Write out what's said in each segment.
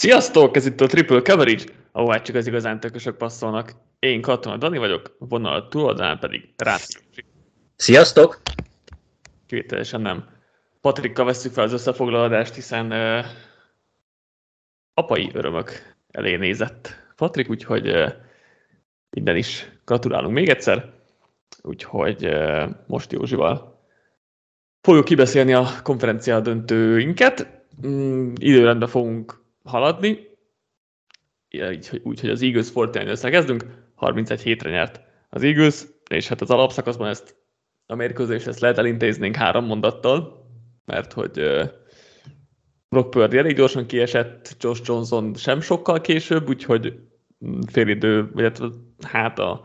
Sziasztok, ez itt a Triple Coverage, ahová csak az igazán tökösök passzolnak. Én Katona Dani vagyok, vonal túloldalán pedig Rácz. Sziasztok! Kivételesen nem. Patrikkal veszük fel az összefoglalódást, hiszen uh, apai örömök elé nézett Patrik, úgyhogy uh, minden is gratulálunk még egyszer. Úgyhogy uh, most Józsival fogjuk kibeszélni a konferencia döntőinket. Mm, időrendben fogunk haladni, így, úgy, az Eagles 49 kezdünk, 31 hétre nyert az Eagles, és hát az alapszakaszban ezt a mérkőzést ezt lehet elintéznénk három mondattal, mert hogy uh, Brock Purdy elég gyorsan kiesett, Josh Johnson sem sokkal később, úgyhogy félidő, vagy hát, hát a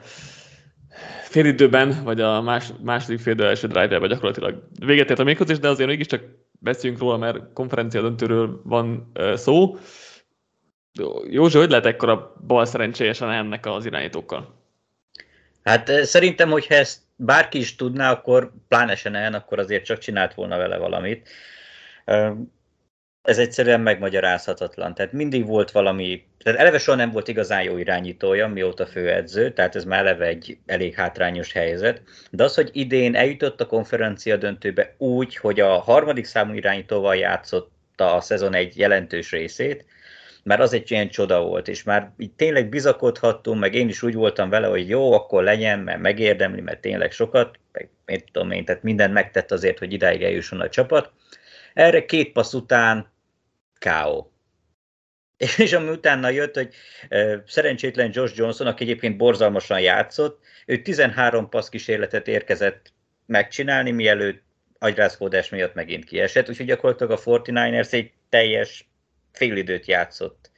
félidőben, vagy a más, második fél első drive-ben gyakorlatilag véget ért a mérkőzés, de azért mégiscsak beszéljünk róla, mert konferencia döntőről van szó. József, hogy lehet ekkora bal szerencséjesen ennek az irányítókkal? Hát szerintem, hogyha ezt bárki is tudná, akkor pláne se akkor azért csak csinált volna vele valamit ez egyszerűen megmagyarázhatatlan. Tehát mindig volt valami, tehát eleve soha nem volt igazán jó irányítója, mióta főedző, tehát ez már eleve egy elég hátrányos helyzet. De az, hogy idén eljutott a konferencia döntőbe úgy, hogy a harmadik számú irányítóval játszotta a szezon egy jelentős részét, már az egy ilyen csoda volt, és már így tényleg bizakodhattunk, meg én is úgy voltam vele, hogy jó, akkor legyen, mert megérdemli, mert tényleg sokat, meg én tudom én, tehát mindent megtett azért, hogy idáig eljusson a csapat. Erre két passz után K.O. És ami utána jött, hogy szerencsétlen Josh Johnson, aki egyébként borzalmasan játszott, ő 13 passz kísérletet érkezett megcsinálni, mielőtt agyrázkódás miatt megint kiesett, úgyhogy gyakorlatilag a 49ers egy teljes félidőt játszott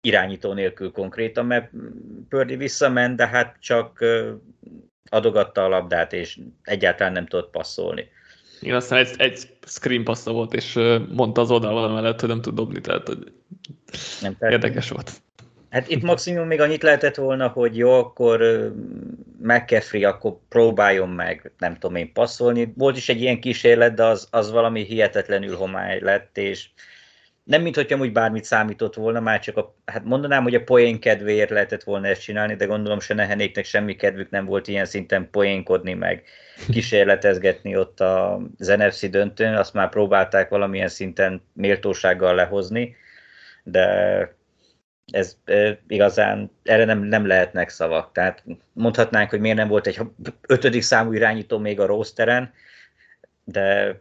irányító nélkül konkrétan, mert Pördi visszament, de hát csak adogatta a labdát, és egyáltalán nem tudott passzolni. Igen, aztán egy, egy screen passza volt, és mondta az oldalon mellett, hogy nem tud dobni, tehát hogy nem, tehát érdekes volt. Hát itt maximum még annyit lehetett volna, hogy jó, akkor McCaffrey akkor próbáljon meg, nem tudom én, passzolni. Volt is egy ilyen kísérlet, de az, az valami hihetetlenül homály lett, és nem mint hogy amúgy bármit számított volna, már csak a, hát mondanám, hogy a poén kedvéért lehetett volna ezt csinálni, de gondolom se nehenéknek semmi kedvük nem volt ilyen szinten poénkodni, meg kísérletezgetni ott az NFC döntőn, azt már próbálták valamilyen szinten méltósággal lehozni, de ez e, igazán erre nem, nem lehetnek szavak. Tehát mondhatnánk, hogy miért nem volt egy ötödik számú irányító még a rosteren, de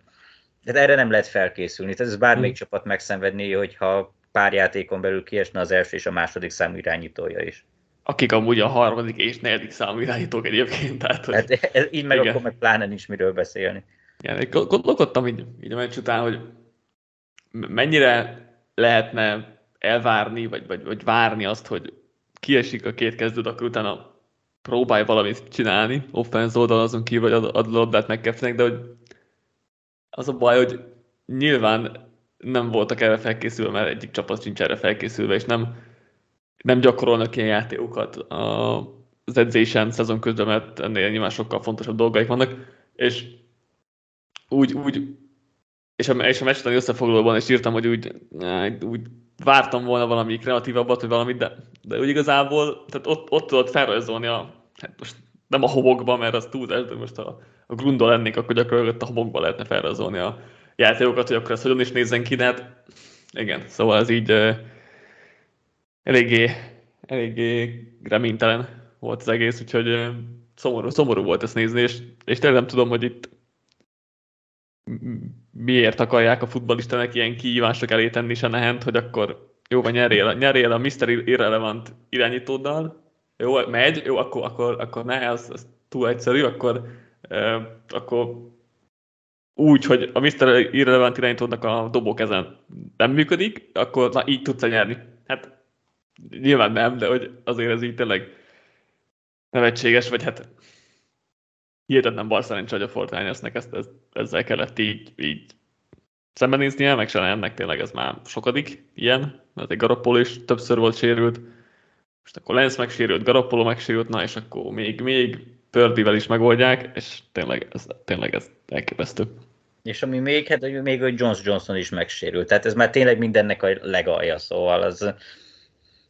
de erre nem lehet felkészülni. Tehát ez bármelyik hmm. csapat megszenvedné, hogyha pár játékon belül kiesne az első és a második számú irányítója is. Akik amúgy a harmadik és negyedik számú irányítók egyébként. Tehát, hogy... hát ez, így meg igen. akkor meg pláne nincs miről beszélni. Igen, gondolkodtam így, így a meccs után, hogy mennyire lehetne elvárni, vagy, vagy, vagy várni azt, hogy kiesik a két kezdőd, akkor utána próbálj valamit csinálni, offense oldalon azon kívül, hogy ad, ad labdát megkefnek, de hogy az a baj, hogy nyilván nem voltak erre felkészülve, mert egyik csapat sincs erre felkészülve, és nem, nem gyakorolnak ilyen játékokat az edzésen szezon közben, mert ennél nyilván sokkal fontosabb dolgaik vannak, és úgy, úgy és a, és a meccsutani összefoglalóban is írtam, hogy úgy, úgy vártam volna valami kreatívabbat, vagy valamit, de, de úgy igazából tehát ott, ott tudod felrajzolni a, hát most nem a homokba, mert az túl, de most a, a grundol lennék, akkor gyakorlatilag a homokba lehetne felrajzolni a játékokat, hogy akkor ez hogyan is nézzen ki, de hát igen, szóval ez így uh, eléggé, eléggé reménytelen volt az egész, úgyhogy uh, szomorú, szomorú volt ezt nézni, és, és tényleg nem tudom, hogy itt miért akarják a futballistának ilyen kihívások elé tenni Senehent, hogy akkor jó, van nyerjél, nyerjél a Mr. Irrelevant irányítóddal, jó, megy, jó, akkor, akkor, akkor ne, az, az túl egyszerű, akkor, akkor úgy, hogy a Mr. Irrelevant irányítódnak a dobók ezen nem működik, akkor na, így tudsz nyerni. Hát nyilván nem, de hogy azért ez így tényleg nevetséges, vagy hát hihetetlen bal szerencsé, hogy a Fortnite-nek ezt, ezt, ezzel kellett így, így szembenéznie, meg sem ennek tényleg ez már sokadik ilyen, mert egy Garoppolo is többször volt sérült, most akkor Lenz megsérült, Garoppolo megsérült, na és akkor még, még Pördivel is megoldják, és tényleg ez, tényleg ez elképesztő. És ami még, hát még hogy Jones Johnson is megsérült. Tehát ez már tényleg mindennek a legalja, szóval az...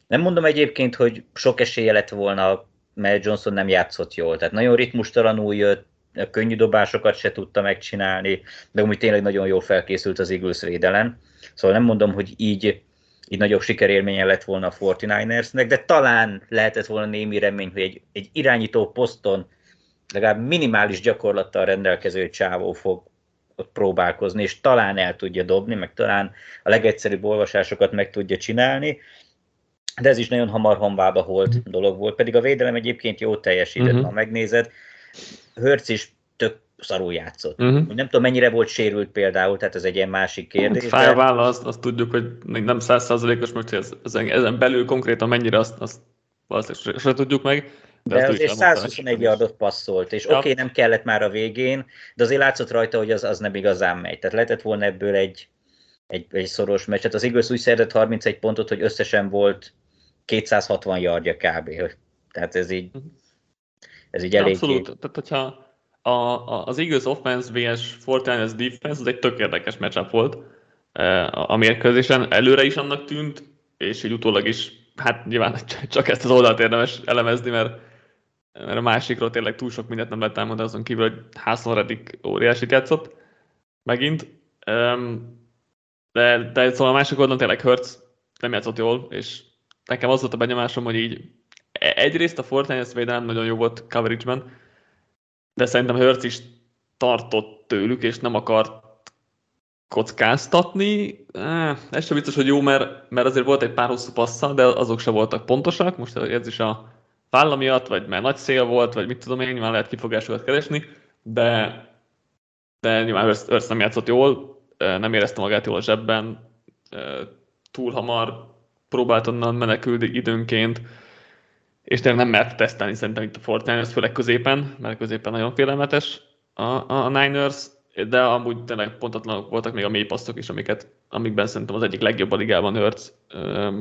Nem mondom egyébként, hogy sok esélye lett volna, mert Johnson nem játszott jól. Tehát nagyon ritmustalanul jött, könnyű dobásokat se tudta megcsinálni, de úgy tényleg nagyon jól felkészült az Eagles védelem. Szóval nem mondom, hogy így, így nagyobb sikerélménye lett volna a 49ersnek, de talán lehetett volna némi remény, hogy egy, egy irányító poszton legalább minimális gyakorlattal rendelkező csávó fog ott próbálkozni, és talán el tudja dobni, meg talán a legegyszerűbb olvasásokat meg tudja csinálni, de ez is nagyon hamar honvába volt dolog volt, pedig a védelem egyébként jó teljesített, uh-huh. ha megnézed. Hörc is tök szarul játszott. Uh-huh. Nem tudom, mennyire volt sérült például, tehát ez egy ilyen másik kérdés. Hát, fáj a válla, azt, azt tudjuk, hogy nem százszázalékos, most ez, ezen, ezen belül konkrétan mennyire azt, azt valószínűleg se tudjuk meg. De, de azért 121 yardot passzolt, és ja. oké, okay, nem kellett már a végén, de azért látszott rajta, hogy az, az nem igazán megy. Tehát lehetett volna ebből egy, egy, egy szoros meccset. Az Eagles úgy szerzett 31 pontot, hogy összesen volt 260 yardja kb. Tehát ez így, mhm. ez így elég. Abszolút. Tehát, hogyha a, a, az Eagles offense vs 49ers defense, az egy tök érdekes matchup volt e, a, a mérkőzésen. Előre is annak tűnt, és így utólag is, hát nyilván csak ezt az oldalt érdemes elemezni, mert, mert a másikról tényleg túl sok mindent nem lehet elmondani, azon kívül, hogy Hászlon Reddick óriásit játszott megint. De, de szóval a másik oldalon tényleg Hurts nem játszott jól, és nekem az volt a benyomásom, hogy így e- egyrészt a Fortnite védelem nagyon jó volt coverage-ben, de szerintem Hurts is tartott tőlük, és nem akart kockáztatni. Eh, ez sem biztos, hogy jó, mert, mert azért volt egy pár hosszú passza, de azok sem voltak pontosak. Most ez is a válla miatt, vagy mert nagy szél volt, vagy mit tudom én, nyilván lehet kifogásokat keresni, de, de nyilván Hurts nem játszott jól, nem érezte magát jól a zsebben, túl hamar próbált onnan menekülni időnként, és tényleg nem mert tesztelni szerintem itt a Fortnite, főleg középen, mert középen nagyon félelmetes a, a Niners, de amúgy tényleg pontatlanok voltak még a mélypasszok is, amiket, amikben szerintem az egyik legjobb a ligában Hurts,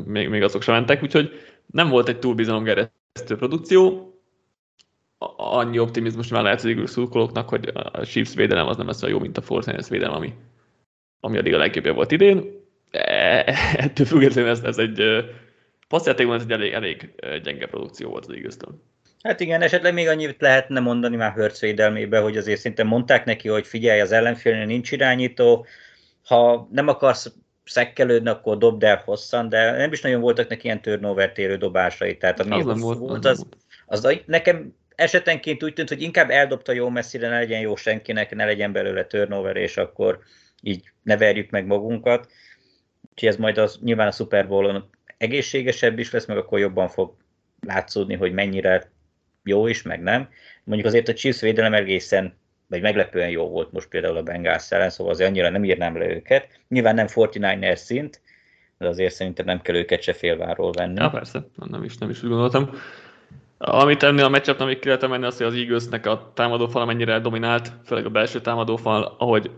még, még azok sem mentek, úgyhogy nem volt egy túl bizalomgeresztő produkció, annyi optimizmus már lehet Eagles szurkolóknak, hogy a Chiefs védelem az nem lesz olyan jó, mint a Fortnite védelem, ami, ami a liga legjobbja volt idén. E, ettől függetlenül ez, ez egy passzjátékban ez egy elég, elég gyenge produkció volt az eagles Hát igen, esetleg még annyit lehetne mondani már Hörc védelmébe, hogy azért szinte mondták neki, hogy figyelj, az ellenfélnél nincs irányító, ha nem akarsz szekkelődni, akkor dobd el hosszan, de nem is nagyon voltak neki ilyen turnover térő dobásai, tehát ami az, volt, volt, az, az, az, nekem esetenként úgy tűnt, hogy inkább eldobta jó messzire, ne legyen jó senkinek, ne legyen belőle turnover, és akkor így ne verjük meg magunkat. Úgyhogy ez majd az, nyilván a Super Bowl-on egészségesebb is lesz, meg akkor jobban fog látszódni, hogy mennyire jó is, meg nem. Mondjuk azért a Chiefs védelem egészen, vagy meglepően jó volt most például a Bengals ellen, szóval azért annyira nem írnám le őket. Nyilván nem 49ers szint, de azért szerintem nem kell őket se félváról venni. Ja, persze, nem is, nem is úgy gondoltam. Amit ennél a meccset, amit ki lehet menni, az, hogy az Eaglesnek a támadófal mennyire dominált, főleg a belső támadófal, ahogy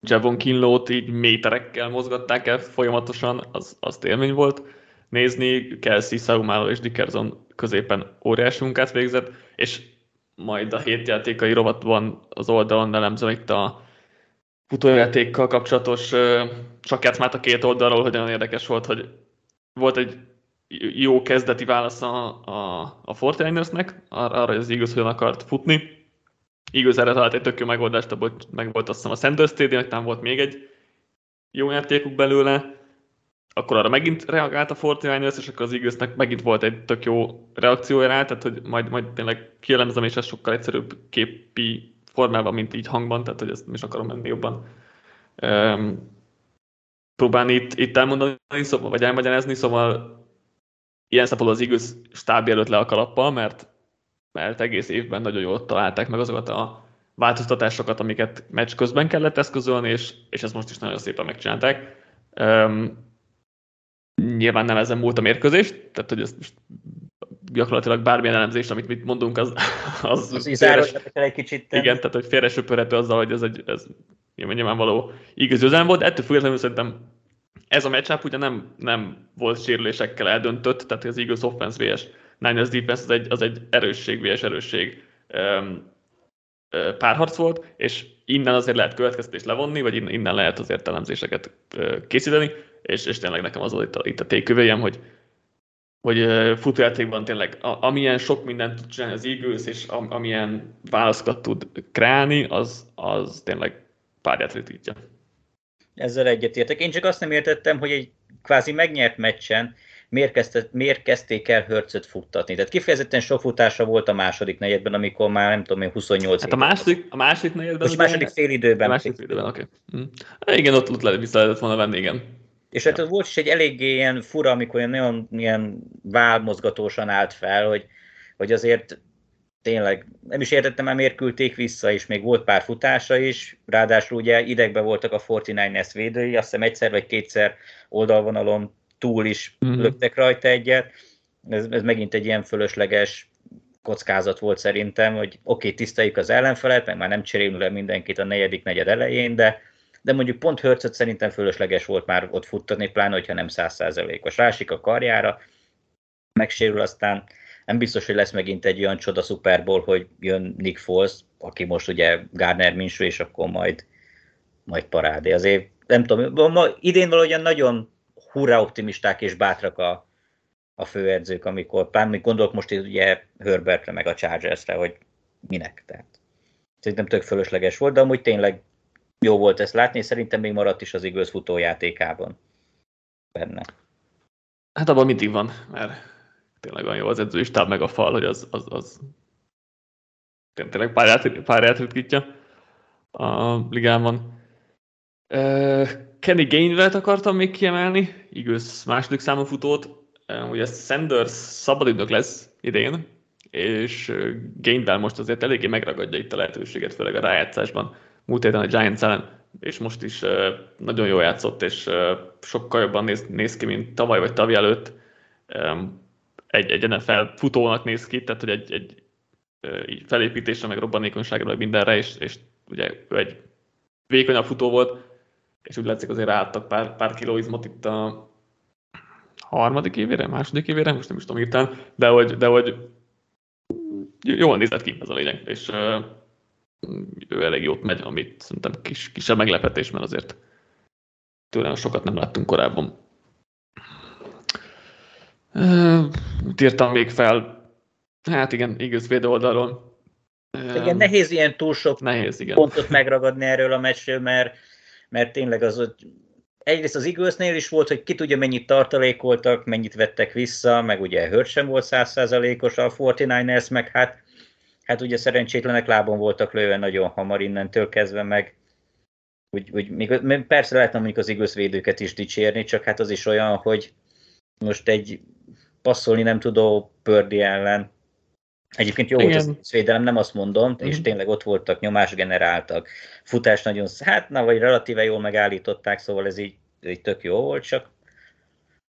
Javon Kinlót így méterekkel mozgatták el folyamatosan, az, az élmény volt nézni. Kelsey, Saumalo és Dickerson középen óriási munkát végzett, és majd a hétjátékai rovatban az oldalon elemzem itt a futójátékkal kapcsolatos csak a két oldalról, hogy nagyon érdekes volt, hogy volt egy jó kezdeti válasz a, a, a 49 arra, hogy az Eagles hogyan akart futni, Igaz, erre talált egy tök jó megoldást, abból meg volt azt hiszem a Sanders Stadium, nem volt még egy jó játékuk belőle, akkor arra megint reagált a 49 és akkor az eagles megint volt egy tök jó reakciója rá, tehát hogy majd, majd tényleg kielemzem, és ez sokkal egyszerűbb képi formában, mint így hangban, tehát hogy ezt nem is akarom menni jobban um, próbálni itt, itt elmondani, szóval, vagy elmagyarázni, szóval ilyen szempontból az Eagles stáb előtt le a kalappal, mert mert egész évben nagyon jól találták meg azokat a változtatásokat, amiket meccs közben kellett eszközölni, és, és ezt most is nagyon szépen megcsinálták. Um, nyilván nem ezen múlt a mérkőzés, tehát hogy ez most gyakorlatilag bármilyen elemzést, amit mit mondunk, az, az, az félres, egy kicsit. Igen, tehát hogy félre söpörhető azzal, hogy ez egy ez nyilvánvaló igaz üzem volt, ettől függetlenül szerintem ez a matchup ugye nem, nem volt sérülésekkel eldöntött, tehát az Eagles offense vs. Niners defense az egy, az egy erősség vs. erősség um, párharc volt, és innen azért lehet következtetést levonni, vagy innen lehet azért elemzéseket készíteni, és, és tényleg nekem az itt a, itt a tékövéjem, hogy, hogy futójátékban tényleg amilyen sok mindent tud csinálni az Eagles, és amilyen válaszokat tud kreálni, az, az tényleg párját ritítja. Ezzel egyetértek. Én csak azt nem értettem, hogy egy kvázi megnyert meccsen miért, kezdte, miért kezdték el Hörcöt futtatni. Tehát kifejezetten sok futása volt a második negyedben, amikor már nem tudom én 28 Hát a második, a második negyedben? Most második fél időben. A második fél időben, oké. Okay. Hm. Igen, ott, ott lehet, vissza lehetett volna venni, igen. És hát ja. volt is egy eléggé ilyen fura, amikor ilyen nagyon ilyen válmozgatósan állt fel, hogy, hogy azért tényleg nem is értettem, mert miért küldték vissza, és még volt pár futása is, ráadásul ugye idegbe voltak a 49ers védői, azt hiszem egyszer vagy kétszer oldalvonalon túl is mm-hmm. löktek rajta egyet. Ez, ez megint egy ilyen fölösleges kockázat volt szerintem, hogy oké, okay, tiszteljük az ellenfelet, meg már nem cserélünk le mindenkit a negyedik negyed elején, de, de mondjuk pont Hörcöt szerintem fölösleges volt már ott futtatni, pláne, hogyha nem százszázalékos. Rásik a karjára, megsérül, aztán nem biztos, hogy lesz megint egy olyan csoda Super hogy jön Nick Foles, aki most ugye Gardner Minshew, és akkor majd, majd parádé. Azért nem tudom, ma, idén valahogyan nagyon hurra optimisták és bátrak a, a főedzők, amikor pár, még gondolok most ugye Herbertre meg a Chargersre, hogy minek. Tehát szerintem tök fölösleges volt, de amúgy tényleg jó volt ezt látni, és szerintem még maradt is az igaz futójátékában benne. Hát abban mindig van, mert tényleg olyan jó az edző is, meg a fal, hogy az, az, az tényleg párját, párját ritkítja a ligában. Kenny Gainwell-t akartam még kiemelni, igaz második számú futót. Ugye Sanders szabadidők lesz idén, és Gainwell most azért eléggé megragadja itt a lehetőséget, főleg a rájátszásban. Múlt héten a Giants ellen, és most is nagyon jól játszott, és sokkal jobban néz, néz ki, mint tavaly vagy tavaly előtt. Egy, egy NFL futónak néz ki, tehát hogy egy, egy így felépítésre, meg robbanékonyságra, meg mindenre, és, és ugye ő egy vékonyabb futó volt, és úgy látszik azért álltak pár, pár kilóizmot itt a harmadik évére, második évére, most nem is tudom írtán, de hogy, de hogy jól nézett ki ez a lényeg, és ő elég jót megy, amit szerintem kis, kisebb meglepetés, mert azért tőlem sokat nem láttunk korábban. Uh, írtam még fel, hát igen, igaz oldalról. Igen, nehéz ilyen túl sok nehéz, igen. pontot megragadni erről a meccsről, mert mert tényleg az, hogy egyrészt az Eaglesnél is volt, hogy ki tudja mennyit tartalékoltak, mennyit vettek vissza, meg ugye Hurt sem volt százszázalékos, a 49ers meg hát, hát ugye szerencsétlenek lábon voltak lőve nagyon hamar innentől kezdve, meg úgy, úgy, még, persze lehetne mondjuk az Eagles védőket is dicsérni, csak hát az is olyan, hogy most egy passzolni nem tudó Pördi ellen Egyébként jó Igen. volt az védelem, nem azt mondom, mm-hmm. és mhm. tényleg ott voltak, nyomás generáltak, futás nagyon, hát na, vagy relatíve jól megállították, szóval ez így, így tök jó volt, csak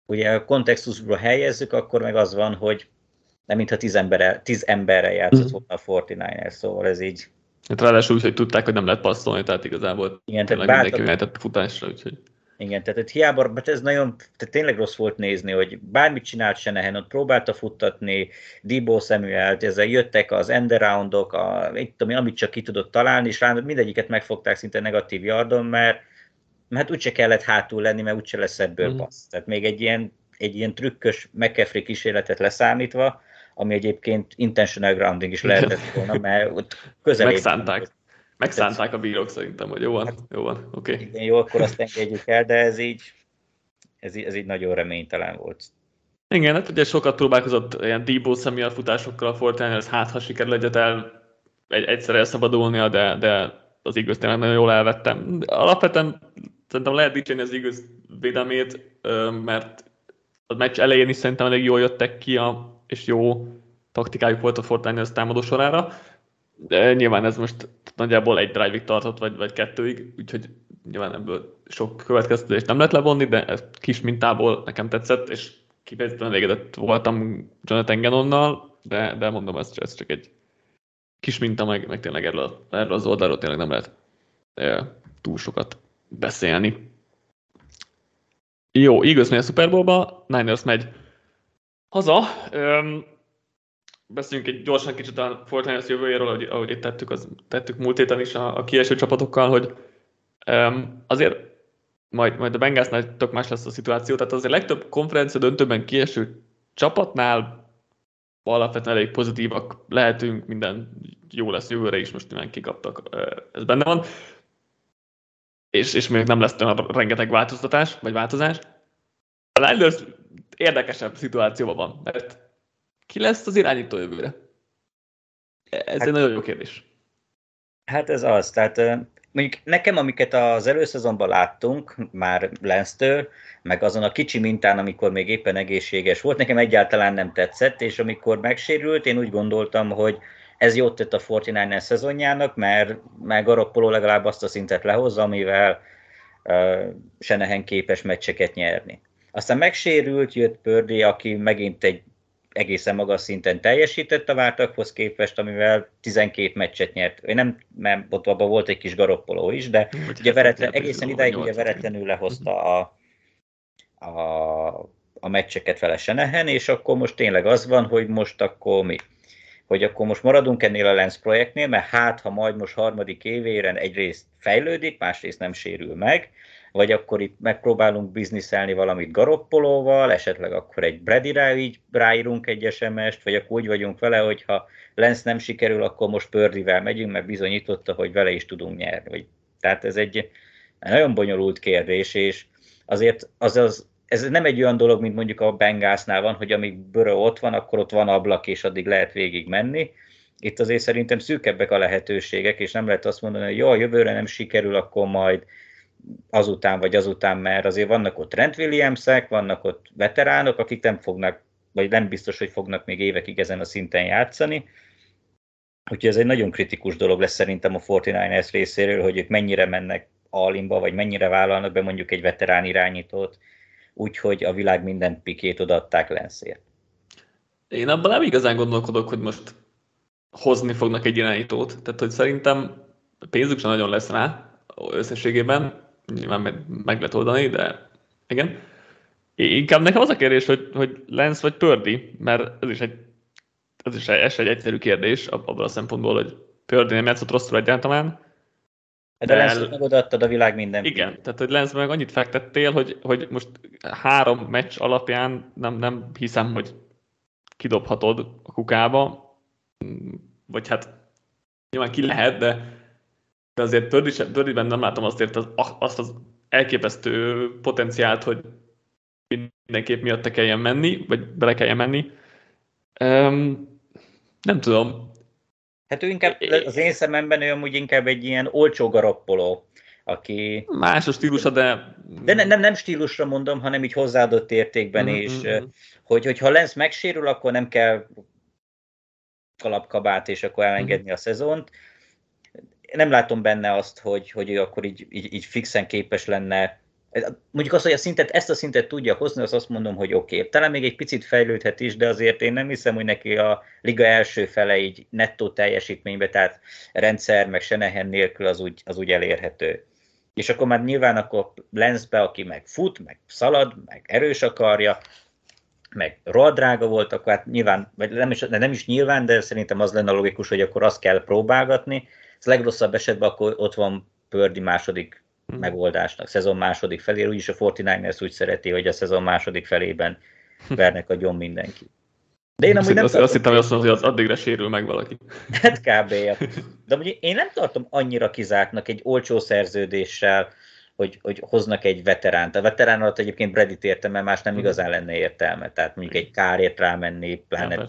ugye a kontextusba helyezzük, akkor meg az van, hogy nem mintha tíz emberre, tíz emberre játszott mm-hmm. volna a 49 szóval ez így. Hát ráadásul úgy, hogy tudták, hogy nem lehet passzolni, tehát igazából Igen, tehát mindenki mehetett futásra, úgyhogy... Igen, tehát hogy hiába, mert ez nagyon, tehát tényleg rossz volt nézni, hogy bármit csinált Senehen, ott próbálta futtatni, Debo Samuel, ezzel jöttek az endaroundok, a, tudom, amit csak ki tudott találni, és rá mindegyiket megfogták szinte negatív yardon, mert, mert hát úgyse kellett hátul lenni, mert úgyse lesz ebből mm. passz. Tehát még egy ilyen, egy ilyen trükkös McCaffrey kísérletet leszámítva, ami egyébként intentional grounding is lehetett volna, mert ott közel. Megszánták. Megszánták a bírók szerintem, hogy jó van, hát, jó van, oké. Okay. Igen, jó, akkor azt engedjük el, de ez így, ez így, ez így nagyon reménytelen volt. Igen, hát ugye sokat próbálkozott ilyen Debo személyel futásokkal a Fortnite, ez hát ha sikerül egyet el egy, egyszer elszabadulnia, de, de az igaz tényleg nagyon jól elvettem. Alapvetően szerintem lehet dicsérni az igaz védelmét, mert a meccs elején is szerintem elég jól jöttek ki, a, és jó taktikájuk volt a Fortnite támadó sorára. De nyilván ez most nagyjából egy drive-ig tartott, vagy, vagy kettőig, úgyhogy nyilván ebből sok következtetést nem lehet levonni, de ez kis mintából nekem tetszett, és kifejezetten elégedett voltam Jonathan Gannonnal, de, de mondom, ez, ez csak egy kis minta, meg, meg tényleg erről, erről az oldalról tényleg nem lehet e, túl sokat beszélni. Jó, Eagles megy a Super Bowl-ba, Niners megy haza. Öm, beszéljünk egy gyorsan kicsit a Fortnite jövőjéről, ahogy, ahogy itt tettük, az, tettük múlt héten is a, a kieső csapatokkal, hogy um, azért majd, majd a Bengalsnál tök más lesz a szituáció, tehát azért legtöbb konferencia döntőben kieső csapatnál alapvetően elég pozitívak lehetünk, minden jó lesz jövőre is, most nyilván kikaptak, ez benne van. És, és még nem lesz olyan rengeteg változtatás, vagy változás. A Niners érdekesebb szituációban van, mert ki lesz az irányító jövőre? Ez hát, egy nagyon jó kérdés. Hát ez az, tehát mondjuk nekem, amiket az előszezonban láttunk, már Lensztől, meg azon a kicsi mintán, amikor még éppen egészséges volt, nekem egyáltalán nem tetszett, és amikor megsérült, én úgy gondoltam, hogy ez jót tett a 49 szezonjának, mert, mert Garoppolo legalább azt a szintet lehozza, amivel uh, Senehen képes meccseket nyerni. Aztán megsérült, jött Pördi, aki megint egy egészen magas szinten teljesített a vártakhoz képest, amivel 12 meccset nyert. Én nem, mert ott abban volt egy kis garoppoló is, de Úgy ugye veretlen, egészen idáig ugye veretlenül lehozta a, a, a meccseket vele Senehen, és akkor most tényleg az van, hogy most akkor mi? Hogy akkor most maradunk ennél a Lens projektnél, mert hát, ha majd most harmadik évéren egyrészt fejlődik, másrészt nem sérül meg, vagy akkor itt megpróbálunk bizniszelni valamit Garoppolóval, esetleg akkor egy Bradira így ráírunk egy SMS-t, vagy akkor úgy vagyunk vele, hogy ha Lenz nem sikerül, akkor most Pördivel megyünk, mert bizonyította, hogy vele is tudunk nyerni. Tehát ez egy nagyon bonyolult kérdés, és azért az, az ez nem egy olyan dolog, mint mondjuk a Bengásznál van, hogy amíg Börö ott van, akkor ott van ablak, és addig lehet végig menni. Itt azért szerintem szűkebbek a lehetőségek, és nem lehet azt mondani, hogy jó, jövőre nem sikerül, akkor majd azután vagy azután, mert azért vannak ott Trent Williamsek, vannak ott veteránok, akik nem fognak, vagy nem biztos, hogy fognak még évekig ezen a szinten játszani. Úgyhogy ez egy nagyon kritikus dolog lesz szerintem a 49ers részéről, hogy ők mennyire mennek alimba, vagy mennyire vállalnak be mondjuk egy veterán irányítót, úgyhogy a világ minden pikét odaadták Lenszért. Én abban nem igazán gondolkodok, hogy most hozni fognak egy irányítót. Tehát, hogy szerintem pénzük sem nagyon lesz rá összességében, nyilván meg, meg lehet oldani, de igen. Inkább nekem az a kérdés, hogy, hogy Lens vagy Pördi, mert ez is egy, ez is egy, ez egy egyszerű kérdés abban a szempontból, hogy Pördi nem játszott rosszul egyáltalán. De, de Lens meg odaadtad a világ minden. Igen, tehát hogy Lens meg annyit fektettél, hogy, hogy most három meccs alapján nem, nem hiszem, hogy kidobhatod a kukába, vagy hát nyilván ki lehet, de de azért Pördiben nem látom azt, az, azt az elképesztő potenciált, hogy mindenképp miatt kelljen menni, vagy bele kelljen menni. Um, nem tudom. Hát ő inkább, az én szememben ő amúgy inkább egy ilyen olcsó garappoló, aki... Más a stílusa, de... De ne, nem, nem stílusra mondom, hanem így hozzáadott értékben, mm-hmm. hogy, hogyha Lenz megsérül, akkor nem kell kalapkabát, és akkor elengedni mm-hmm. a szezont nem látom benne azt, hogy, hogy ő akkor így, így, így fixen képes lenne Mondjuk azt, hogy a szintet, ezt a szintet tudja hozni, az azt mondom, hogy oké. Okay. Talán még egy picit fejlődhet is, de azért én nem hiszem, hogy neki a liga első fele így nettó teljesítménybe, tehát rendszer, meg Senehen nélkül az úgy, az úgy elérhető. És akkor már nyilván akkor Lensbe, aki meg fut, meg szalad, meg erős akarja, meg rohadrága volt, akkor hát nyilván, vagy nem is, nem is nyilván, de szerintem az lenne logikus, hogy akkor azt kell próbálgatni, ez legrosszabb esetben akkor ott van Pördi második hmm. megoldásnak, szezon második felé, úgyis a 49ers úgy szereti, hogy a szezon második felében vernek a gyom mindenki. De én amúgy nem azt, tartom, azt hittem, hogy azt mondom, hogy az addigra sérül meg valaki. Hát kb. De amúgy én nem tartom annyira kizártnak egy olcsó szerződéssel, hogy, hogy hoznak egy veteránt. A veterán alatt egyébként Bredit értem, mert más nem hmm. igazán lenne értelme. Tehát mondjuk egy kárért rámenni, pláne ja,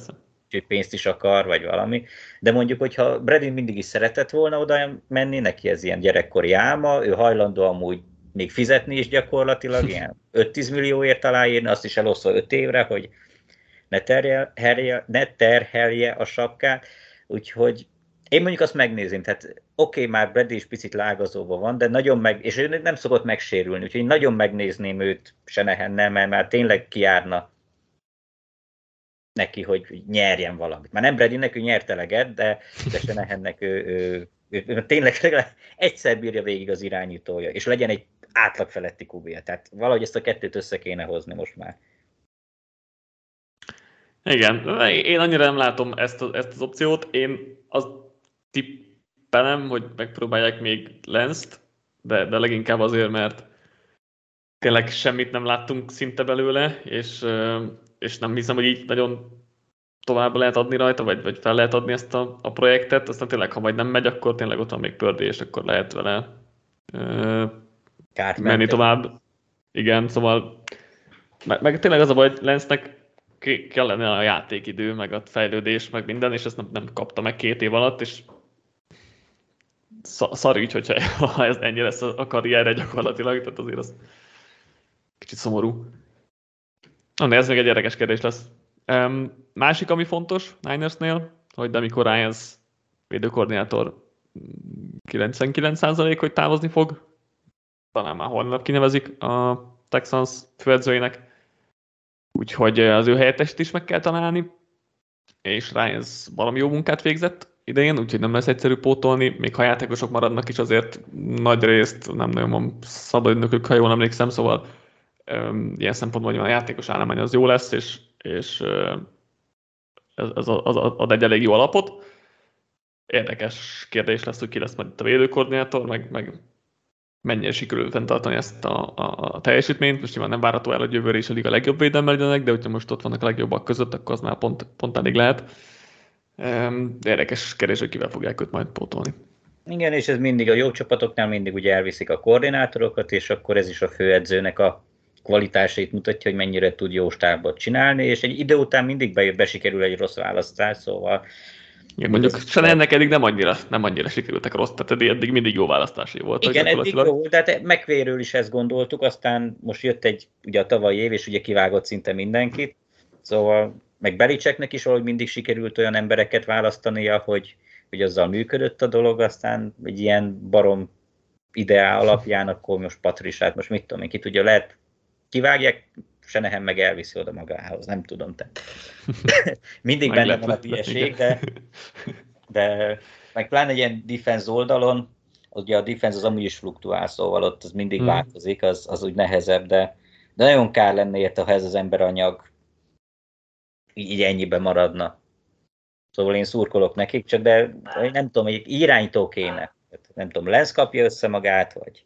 pénzt is akar, vagy valami. De mondjuk, hogyha Brady mindig is szeretett volna oda menni, neki ez ilyen gyerekkori álma, ő hajlandó amúgy még fizetni is gyakorlatilag, ilyen 5-10 millióért aláírni, azt is elosztva 5 évre, hogy ne, terhelje, ne terhelje a sapkát, úgyhogy én mondjuk azt megnézem, tehát oké, okay, már Brady is picit lágazóban van, de nagyon meg, és ő nem szokott megsérülni, úgyhogy nagyon megnézném őt Senehennel, mert már tényleg kiárna neki, hogy nyerjen valamit. Már nem Bradynek, ő nyert eleget, de, de Senehennek ő, ő, ő, ő, tényleg legalább egyszer bírja végig az irányítója, és legyen egy átlag feletti kubia. Tehát valahogy ezt a kettőt össze kéne hozni most már. Igen, én annyira nem látom ezt, a, ezt az opciót. Én azt tippelem, hogy megpróbálják még Lenzt, de, de leginkább azért, mert tényleg semmit nem láttunk szinte belőle, és, és nem hiszem, hogy így nagyon tovább lehet adni rajta, vagy, vagy fel lehet adni ezt a, a projektet, aztán tényleg, ha majd nem megy, akkor tényleg ott van még pördé, és akkor lehet vele ö, menni tovább. Igen, szóval meg, meg tényleg az a baj, hogy Lensnek kellene a játékidő, meg a fejlődés, meg minden, és ezt nem, nem kapta meg két év alatt, és szar ügy, hogyha ha ez ennyi lesz a karrierre gyakorlatilag, tehát azért az kicsit szomorú. Na, ez még egy érdekes kérdés lesz. Um, másik, ami fontos Ninersnél, hogy amikor Ryans védőkoordinátor 99% hogy távozni fog, talán már holnap kinevezik a Texans főedzőjének, úgyhogy az ő helyettest is meg kell találni, és Ryans valami jó munkát végzett idején, úgyhogy nem lesz egyszerű pótolni, még ha játékosok maradnak is azért nagy részt nem nagyon van szabad ha jól emlékszem, szóval ilyen szempontból hogy a játékos állomány az jó lesz, és, és ez, ez az ad egy elég jó alapot. Érdekes kérdés lesz, hogy ki lesz majd itt a védőkoordinátor, meg, meg mennyire sikerül fenntartani ezt a, a, a teljesítményt. Most nyilván nem várható el, hogy jövőre is a liga legjobb védelme legyenek, de hogyha most ott vannak a legjobbak között, akkor az már pont, pont elég lehet. Érdekes kérdés, hogy kivel fogják őt majd pótolni. Igen, és ez mindig a jó csapatoknál mindig ugye elviszik a koordinátorokat, és akkor ez is a főedzőnek a kvalitásait mutatja, hogy mennyire tud jó stábot csinálni, és egy idő után mindig be, besikerül egy rossz választás, szóval igen, mondjuk ennek eddig nem annyira, nem annyira sikerültek rossz, tehát eddig mindig jó választásai voltak. Igen, eddig jó, de hát megvéről is ezt gondoltuk, aztán most jött egy, ugye a tavalyi év, és ugye kivágott szinte mindenkit, szóval meg Belicseknek is valahogy mindig sikerült olyan embereket választania, hogy, hogy azzal működött a dolog, aztán egy ilyen barom ideál alapján, akkor most Patrisát, most mit tudom én, ki tudja, lehet kivágják, Senehem meg elviszi oda magához, nem tudom te. Mindig benne van a hülyeség, de, de meg pláne egy ilyen defense oldalon, ugye a defense az amúgy is fluktuál, szóval ott az mindig hmm. változik, az, az úgy nehezebb, de, de nagyon kár lenne érte, ha ez az emberanyag így ennyibe maradna. Szóval én szurkolok nekik, csak de nem tudom, egy irányító kéne. Nem tudom, Lenz kapja össze magát, vagy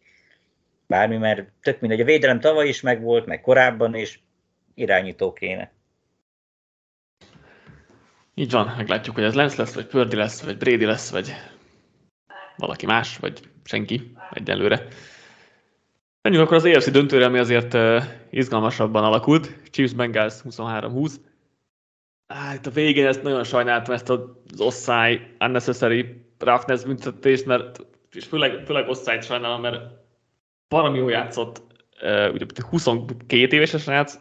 bármi, mert tök mindegy, a védelem tavaly is megvolt, meg korábban is, irányító kéne. Így van, meglátjuk, hogy ez Lenz lesz, vagy Pördi lesz, vagy Brady lesz, vagy valaki más, vagy senki egyelőre. Menjünk akkor az EFC döntőre, ami azért izgalmasabban alakult. Chiefs Bengals 23-20. Ah, itt a végén ezt nagyon sajnáltam, ezt az osztály unnecessary roughness büntetést, mert és főleg, főleg osztályt sajnálom, mert valami jól játszott, ugye 22 éves a srác,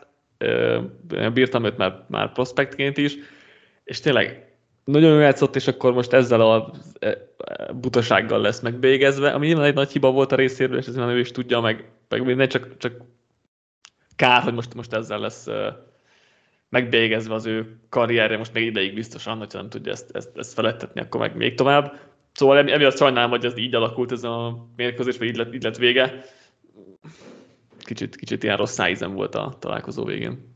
bírtam őt már, már prospektként is, és tényleg nagyon jól játszott, és akkor most ezzel a butasággal lesz megbégezve, ami nyilván egy nagy hiba volt a részéről, és ez ő is tudja, meg, meg ne csak, csak kár, hogy most, most ezzel lesz megbégezve az ő karrierje, most még ideig biztosan, hogyha nem tudja ezt, ezt, ezt felettetni, akkor meg még tovább. Szóval emiatt sajnálom, hogy ez így alakult ez a mérkőzés, vagy így lett, így lett vége kicsit, kicsit ilyen rossz szájízem volt a találkozó végén.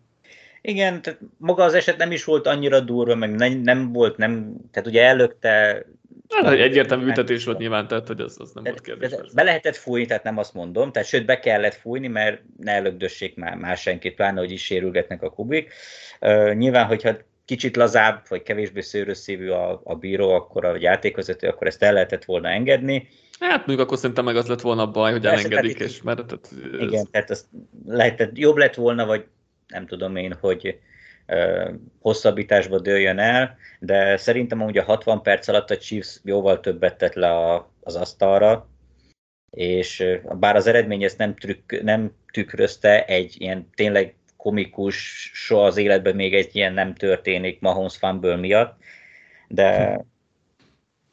Igen, tehát maga az eset nem is volt annyira durva, meg nem, nem volt, nem, tehát ugye előtte... Hát, egyértelmű ütetés volt nyilván, tehát hogy az, az nem volt kérdés. De, be lehetett fújni, tehát nem azt mondom, tehát sőt be kellett fújni, mert ne elögdössék már más senkit, pláne, hogy is sérülgetnek a kubik. Uh, nyilván, hogyha kicsit lazább, vagy kevésbé szőrösszívű a, a bíró, akkor a játékvezető, akkor ezt el lehetett volna engedni. Hát mondjuk akkor szerintem meg az lett volna a baj, hogy Persze, elengedik, és mert... Tehát ez... Igen, tehát az lehetett, jobb lett volna, vagy nem tudom én, hogy uh, hosszabbításba dőljön el, de szerintem a 60 perc alatt a Chiefs jóval többet tett le a, az asztalra, és bár az eredmény ezt nem, trükk, nem tükrözte egy ilyen tényleg komikus, soha az életben még egy ilyen nem történik Mahomes fumble miatt, de hm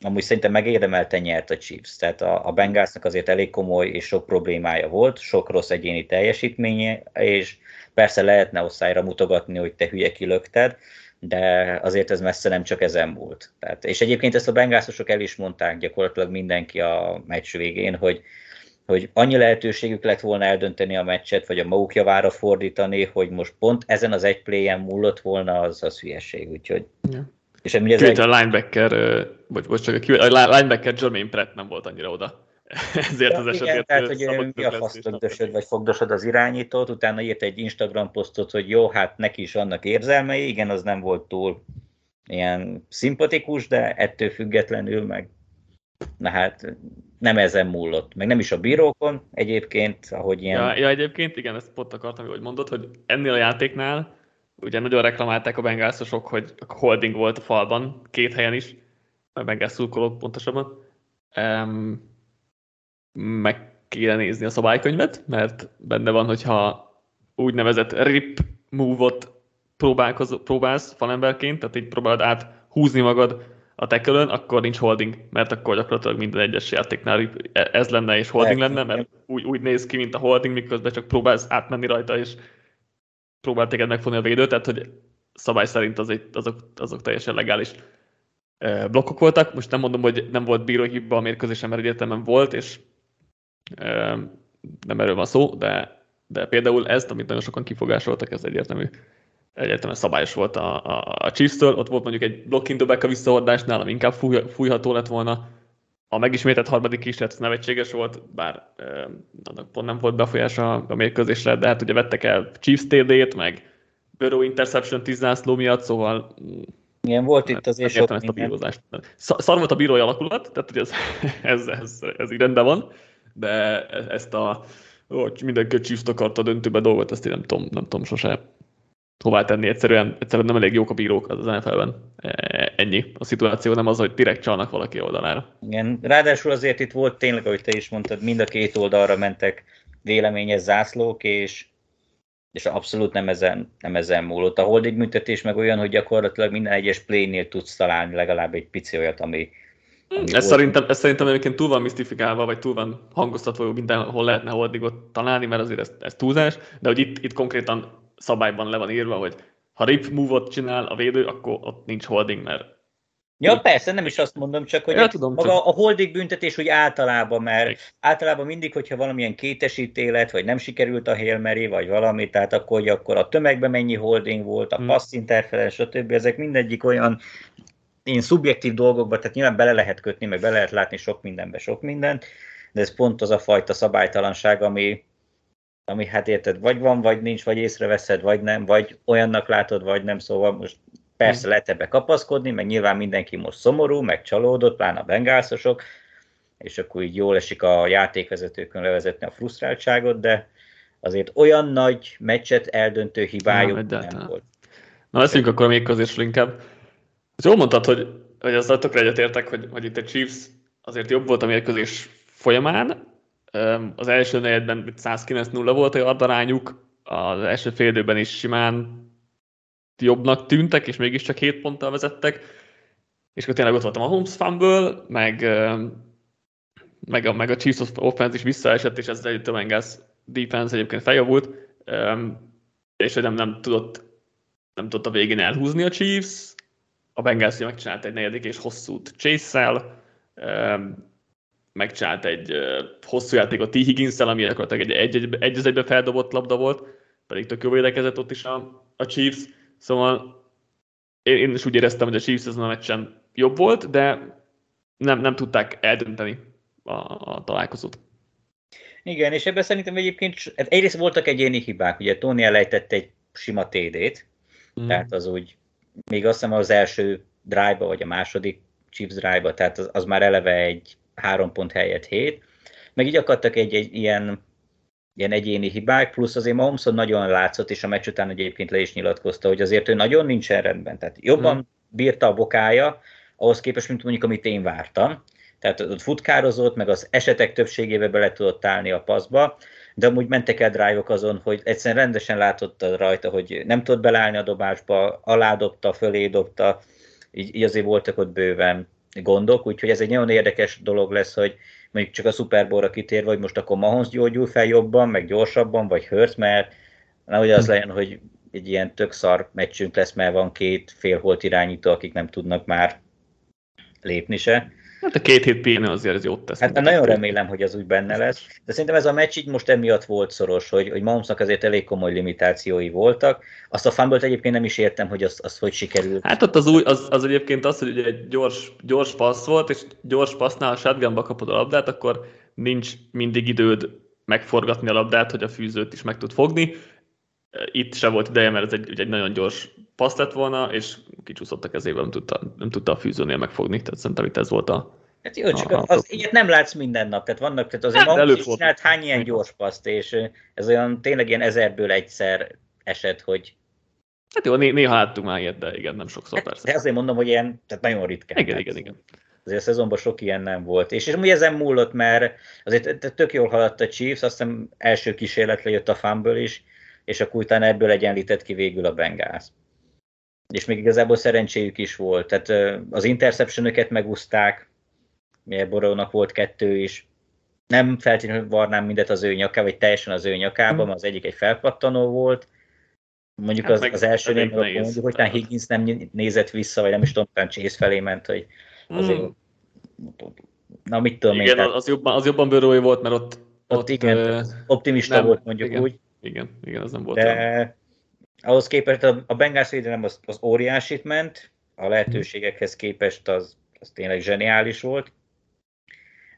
amúgy szerintem megérdemelten nyert a Chiefs. Tehát a, a Bengalsnak azért elég komoly és sok problémája volt, sok rossz egyéni teljesítménye, és persze lehetne osztályra mutogatni, hogy te hülye kilökted, de azért ez messze nem csak ezen múlt. Tehát, és egyébként ezt a bengászosok el is mondták gyakorlatilag mindenki a meccs végén, hogy, hogy annyi lehetőségük lett volna eldönteni a meccset, vagy a maguk javára fordítani, hogy most pont ezen az egy playen múlott volna, az az hülyeség, úgyhogy... Ja. És ez egy... a linebacker, vagy, vagy csak a, a linebacker Jermaine Pratt nem volt annyira oda. Ezért ja, az esetért igen, tehát, hogy mi a fasztögdösöd, vagy fogdosod az irányítót, utána írt egy Instagram posztot, hogy jó, hát neki is vannak érzelmei, igen, az nem volt túl ilyen szimpatikus, de ettől függetlenül meg na hát nem ezen múlott, meg nem is a bírókon egyébként, ahogy ilyen... Ja, ja egyébként igen, ezt pont akartam, hogy mondod, hogy ennél a játéknál ugye nagyon reklamálták a bengászosok, hogy a holding volt a falban, két helyen is, a bengász szurkolók pontosabban. Um, meg kéne nézni a szabálykönyvet, mert benne van, hogyha úgynevezett rip move-ot próbálsz falemberként, tehát így próbálod át húzni magad a tekölön, akkor nincs holding, mert akkor gyakorlatilag minden egyes játéknál ez lenne és holding lenne, mert úgy, úgy néz ki, mint a holding, miközben csak próbálsz átmenni rajta, és próbál téged megfogni a védő, tehát hogy szabály szerint az egy, azok, azok teljesen legális blokkok voltak. Most nem mondom, hogy nem volt bíróhibba a mérkőzésen, mert egyértelműen volt, és nem erről van szó, de, de például ezt, amit nagyon sokan kifogásoltak, ez egyértelmű egyértelműen szabályos volt a, a, a Chiefs-től. Ott volt mondjuk egy blocking dobek a visszahordásnál, ami inkább fúj, fújható lett volna. A megismételt harmadik kísérlet nevetséges volt, bár eh, annak pont nem volt befolyása a mérkőzésre, de hát ugye vettek el Chiefs TD-t, meg Burrow interception 10 zászló miatt, szóval igen, volt itt azért sok ezt a bírózást. Szar volt a bírói alakulat, tehát hogy ez, ez, ez, ez így rendben van, de ezt a hogy mindenki a Chiefs akarta döntőbe dolgot, ezt én nem tudom, nem tudom sose hová tenni. Egyszerűen, egyszerűen nem elég jók a bírók az NFL-ben. E, ennyi. A szituáció nem az, hogy direkt csalnak valaki oldalára. Igen, ráadásul azért itt volt tényleg, ahogy te is mondtad, mind a két oldalra mentek véleményes zászlók, és, és abszolút nem ezen, nem ezen múlott. A holding büntetés meg olyan, hogy gyakorlatilag minden egyes playnél tudsz találni legalább egy pici olyat, ami, ez szerintem, ez szerintem egyébként túl van misztifikálva, vagy túl van hangoztatva, hogy mindenhol lehetne holdingot találni, mert azért ez, ez túlzás, de hogy itt, itt konkrétan szabályban le van írva, hogy ha rip move-ot csinál a védő, akkor ott nincs holding, mert Ja, persze, nem is azt mondom, csak hogy ja, tudom, maga csak... a holding büntetés úgy általában, mert Még. általában mindig, hogyha valamilyen kétesítélet, vagy nem sikerült a Hail vagy valami, tehát akkor, hogy akkor a tömegben mennyi holding volt, a hmm. pass interference, stb. Ezek mindegyik olyan én szubjektív dolgokba, tehát nyilván bele lehet kötni, meg bele lehet látni sok mindenbe sok mindent, de ez pont az a fajta szabálytalanság, ami, ami hát érted, vagy van, vagy nincs, vagy észreveszed, vagy nem, vagy olyannak látod, vagy nem, szóval most persze lehet ebbe kapaszkodni, meg nyilván mindenki most szomorú, meg csalódott, pláne a bengászosok, és akkor így jól esik a játékvezetőkön levezetni a frusztráltságot, de azért olyan nagy meccset eldöntő hibájuk nem, nem volt. Na, leszünk akkor még közésről inkább. Jól mondtad, hogy, hogy azzal tökre egyetértek, hogy, hogy itt a Chiefs azért jobb volt a mérkőzés folyamán, az első negyedben 109-0 volt a yardarányuk, az első fél időben is simán jobbnak tűntek, és mégiscsak 7 ponttal vezettek, és akkor tényleg ott voltam a Holmes fumble, meg, meg, a, meg a Chiefs offense is visszaesett, és ezzel a Bengals defense egyébként feljavult, és hogy nem, nem tudott nem tudott a végén elhúzni a Chiefs, a Bengals megcsinált egy negyedik és hosszút Chase-szel, megcsinált egy hosszú játékot T. higgins ami gyakorlatilag egy, egy, egy, egy egybe feldobott labda volt, pedig tök jó védekezett ott is a, a Chiefs, szóval én, én is úgy éreztem, hogy a Chiefs ezen a meccsen jobb volt, de nem, nem tudták eldönteni a, a találkozót. Igen, és ebben szerintem egyébként hát egyrészt voltak egyéni hibák, ugye Tony elejtett egy sima TD-t, mm. tehát az úgy, még azt hiszem az első drive vagy a második Chiefs drive tehát az, az már eleve egy három pont helyett hét, meg így akadtak egy, egy ilyen, ilyen egyéni hibák, plusz azért Mahomeson nagyon látszott, és a meccs után egyébként le is nyilatkozta, hogy azért ő nagyon nincsen rendben, tehát jobban hmm. bírta a bokája, ahhoz képest, mint mondjuk, amit én vártam. Tehát ott futkározott, meg az esetek többségébe bele tudott állni a paszba, de amúgy mentek el drive azon, hogy egyszerűen rendesen látott rajta, hogy nem tudott beleállni a dobásba, aládobta, fölé dobta, így, így azért voltak ott bőven gondok, úgyhogy ez egy nagyon érdekes dolog lesz, hogy mondjuk csak a Super Bowl-ra kitér, vagy most akkor Mahomes gyógyul fel jobban, meg gyorsabban, vagy Hurts, mert nehogy az legyen, hogy egy ilyen tök szar meccsünk lesz, mert van két félholt irányító, akik nem tudnak már lépni se. Hát a két hét pihenő azért ez jót tesz. Hát nagyon remélem, hogy az úgy benne lesz. De szerintem ez a meccs így most emiatt volt szoros, hogy, hogy Mahomesnak azért elég komoly limitációi voltak. Azt a fumble egyébként nem is értem, hogy az, az hogy sikerült. Hát ott az, új, az, az egyébként az, hogy ugye egy gyors, gyors passz volt, és gyors passznál a shotgunba kapod a labdát, akkor nincs mindig időd megforgatni a labdát, hogy a fűzőt is meg tud fogni. Itt se volt ideje, mert ez egy, egy nagyon gyors passz lett volna, és kicsúszott a kezébe, nem tudta, nem tudta a fűzőnél megfogni, tehát szerintem itt ez volt a... Hát jó, csak a, az, ilyet nem látsz minden nap, tehát vannak, tehát azért Mahomes is csinált hány ilyen gyors paszt, és ez olyan tényleg ilyen ezerből egyszer esett, hogy Hát jó, néha láttunk már ilyet, de igen, nem sokszor hát, persze. De azért mondom, hogy ilyen, tehát nagyon ritkán. Igen, igen, igen. Azért a szezonban sok ilyen nem volt. És, és ugye ezen múlott, mert azért tök jól haladt a Chiefs, azt hiszem első kísérletre jött a fumble is, és akkor utána ebből egyenlített ki végül a Bengals. És még igazából szerencséjük is volt. Tehát az interceptionöket megúzták, Borónak volt kettő is. Nem feltétlenül varnám mindet az ő nyakába, vagy teljesen az ő nyakába, mert az egyik egy felpattanó volt, Mondjuk hát az, az első nem mondjuk, hogy Higgins nem nézett vissza, vagy nem is tudom, talán Chase felé ment, hogy azért hmm. Na, mit tudom igen, én, az, jobban, az jobban volt, mert ott, ott, ott igen, uh, optimista nem, volt mondjuk igen, úgy. Igen, igen, az nem volt De olyan. ahhoz képest a, a Bengals védelem az, az óriásit ment, a lehetőségekhez képest az, az tényleg zseniális volt.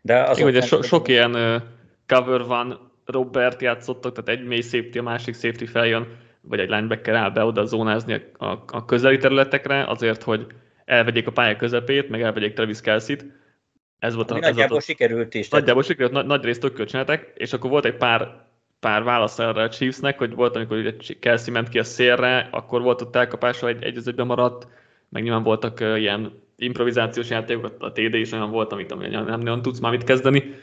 De az igen, ugye so, sok ilyen uh, cover van, Robert játszottak, tehát egy mély safety, a másik safety feljön, vagy egy linebacker áll be oda zónázni a, a, a közeli területekre, azért, hogy elvegyék a pálya közepét, meg elvegyék Travis Kelsey-t. Ez volt a, ez nagyjából volt a, sikerült is. Nagyjából tehát... sikerült, nagy, nagy részt tök csináltak, és akkor volt egy pár, pár válasz erre a Chiefsnek, hogy volt, amikor ugye Kelsey ment ki a szélre, akkor volt ott elkapása, egy, egy maradt, meg nyilván voltak uh, ilyen improvizációs játékok, a TD is olyan volt, amit nem, nem nagyon tudsz már mit kezdeni.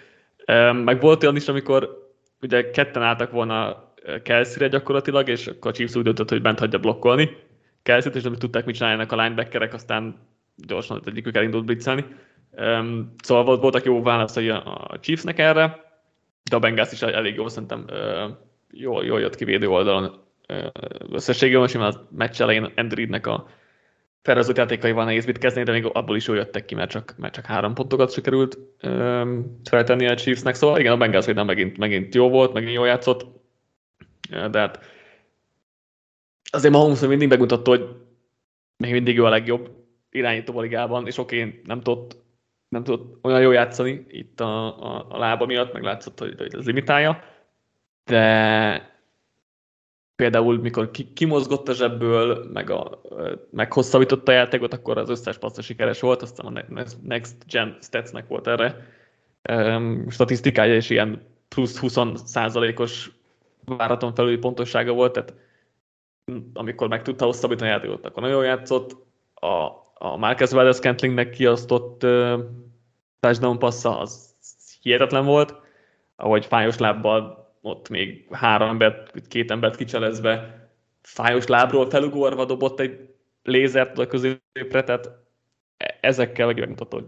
Um, meg volt olyan is, amikor ugye ketten álltak volna Kelsey-re gyakorlatilag, és akkor a Chiefs úgy döntött, hogy bent hagyja blokkolni Kelsey-t, és nem tudták, mit csináljanak a linebackerek, aztán gyorsan az egyikük elindult blitzelni. Um, szóval volt, voltak jó válaszai a Chiefsnek erre, de a Bengals is elég jó, szerintem jól, jól jött ki védő oldalon. Összességében most a meccs elején Andrew a felrezolt játékaival nehéz mit kezdeni, de még abból is jól jöttek ki, mert csak, mert csak három pontokat sikerült um, feltenni a Chiefsnek. Szóval igen, a Bengals védelem megint, megint jó volt, megint jól játszott, de hát azért Mahomes mindig megmutatta, hogy még mindig ő a legjobb irányító a ligában, és oké, okay, nem tudott, nem tudott olyan jól játszani itt a, a, a lába miatt, meg látszott, hogy, hogy ez limitálja, de például mikor ki, kimozgott a zsebből, meg, a, meg hosszabbította a játékot, akkor az összes passz sikeres volt, aztán a Next Gen Statsnek volt erre um, statisztikája, és ilyen plusz 20 százalékos váraton felüli pontossága volt, tehát amikor meg tudta hosszabbítani a játékot, akkor nagyon játszott. A, a Marcus Valdez Cantlingnek kiasztott uh, touchdown passza, az hihetetlen volt, ahogy fájos lábbal ott még három embert, két embert kicselezve, fájos lábról felugorva dobott egy lézert a középre, tehát e, ezekkel meg megmutatta, hogy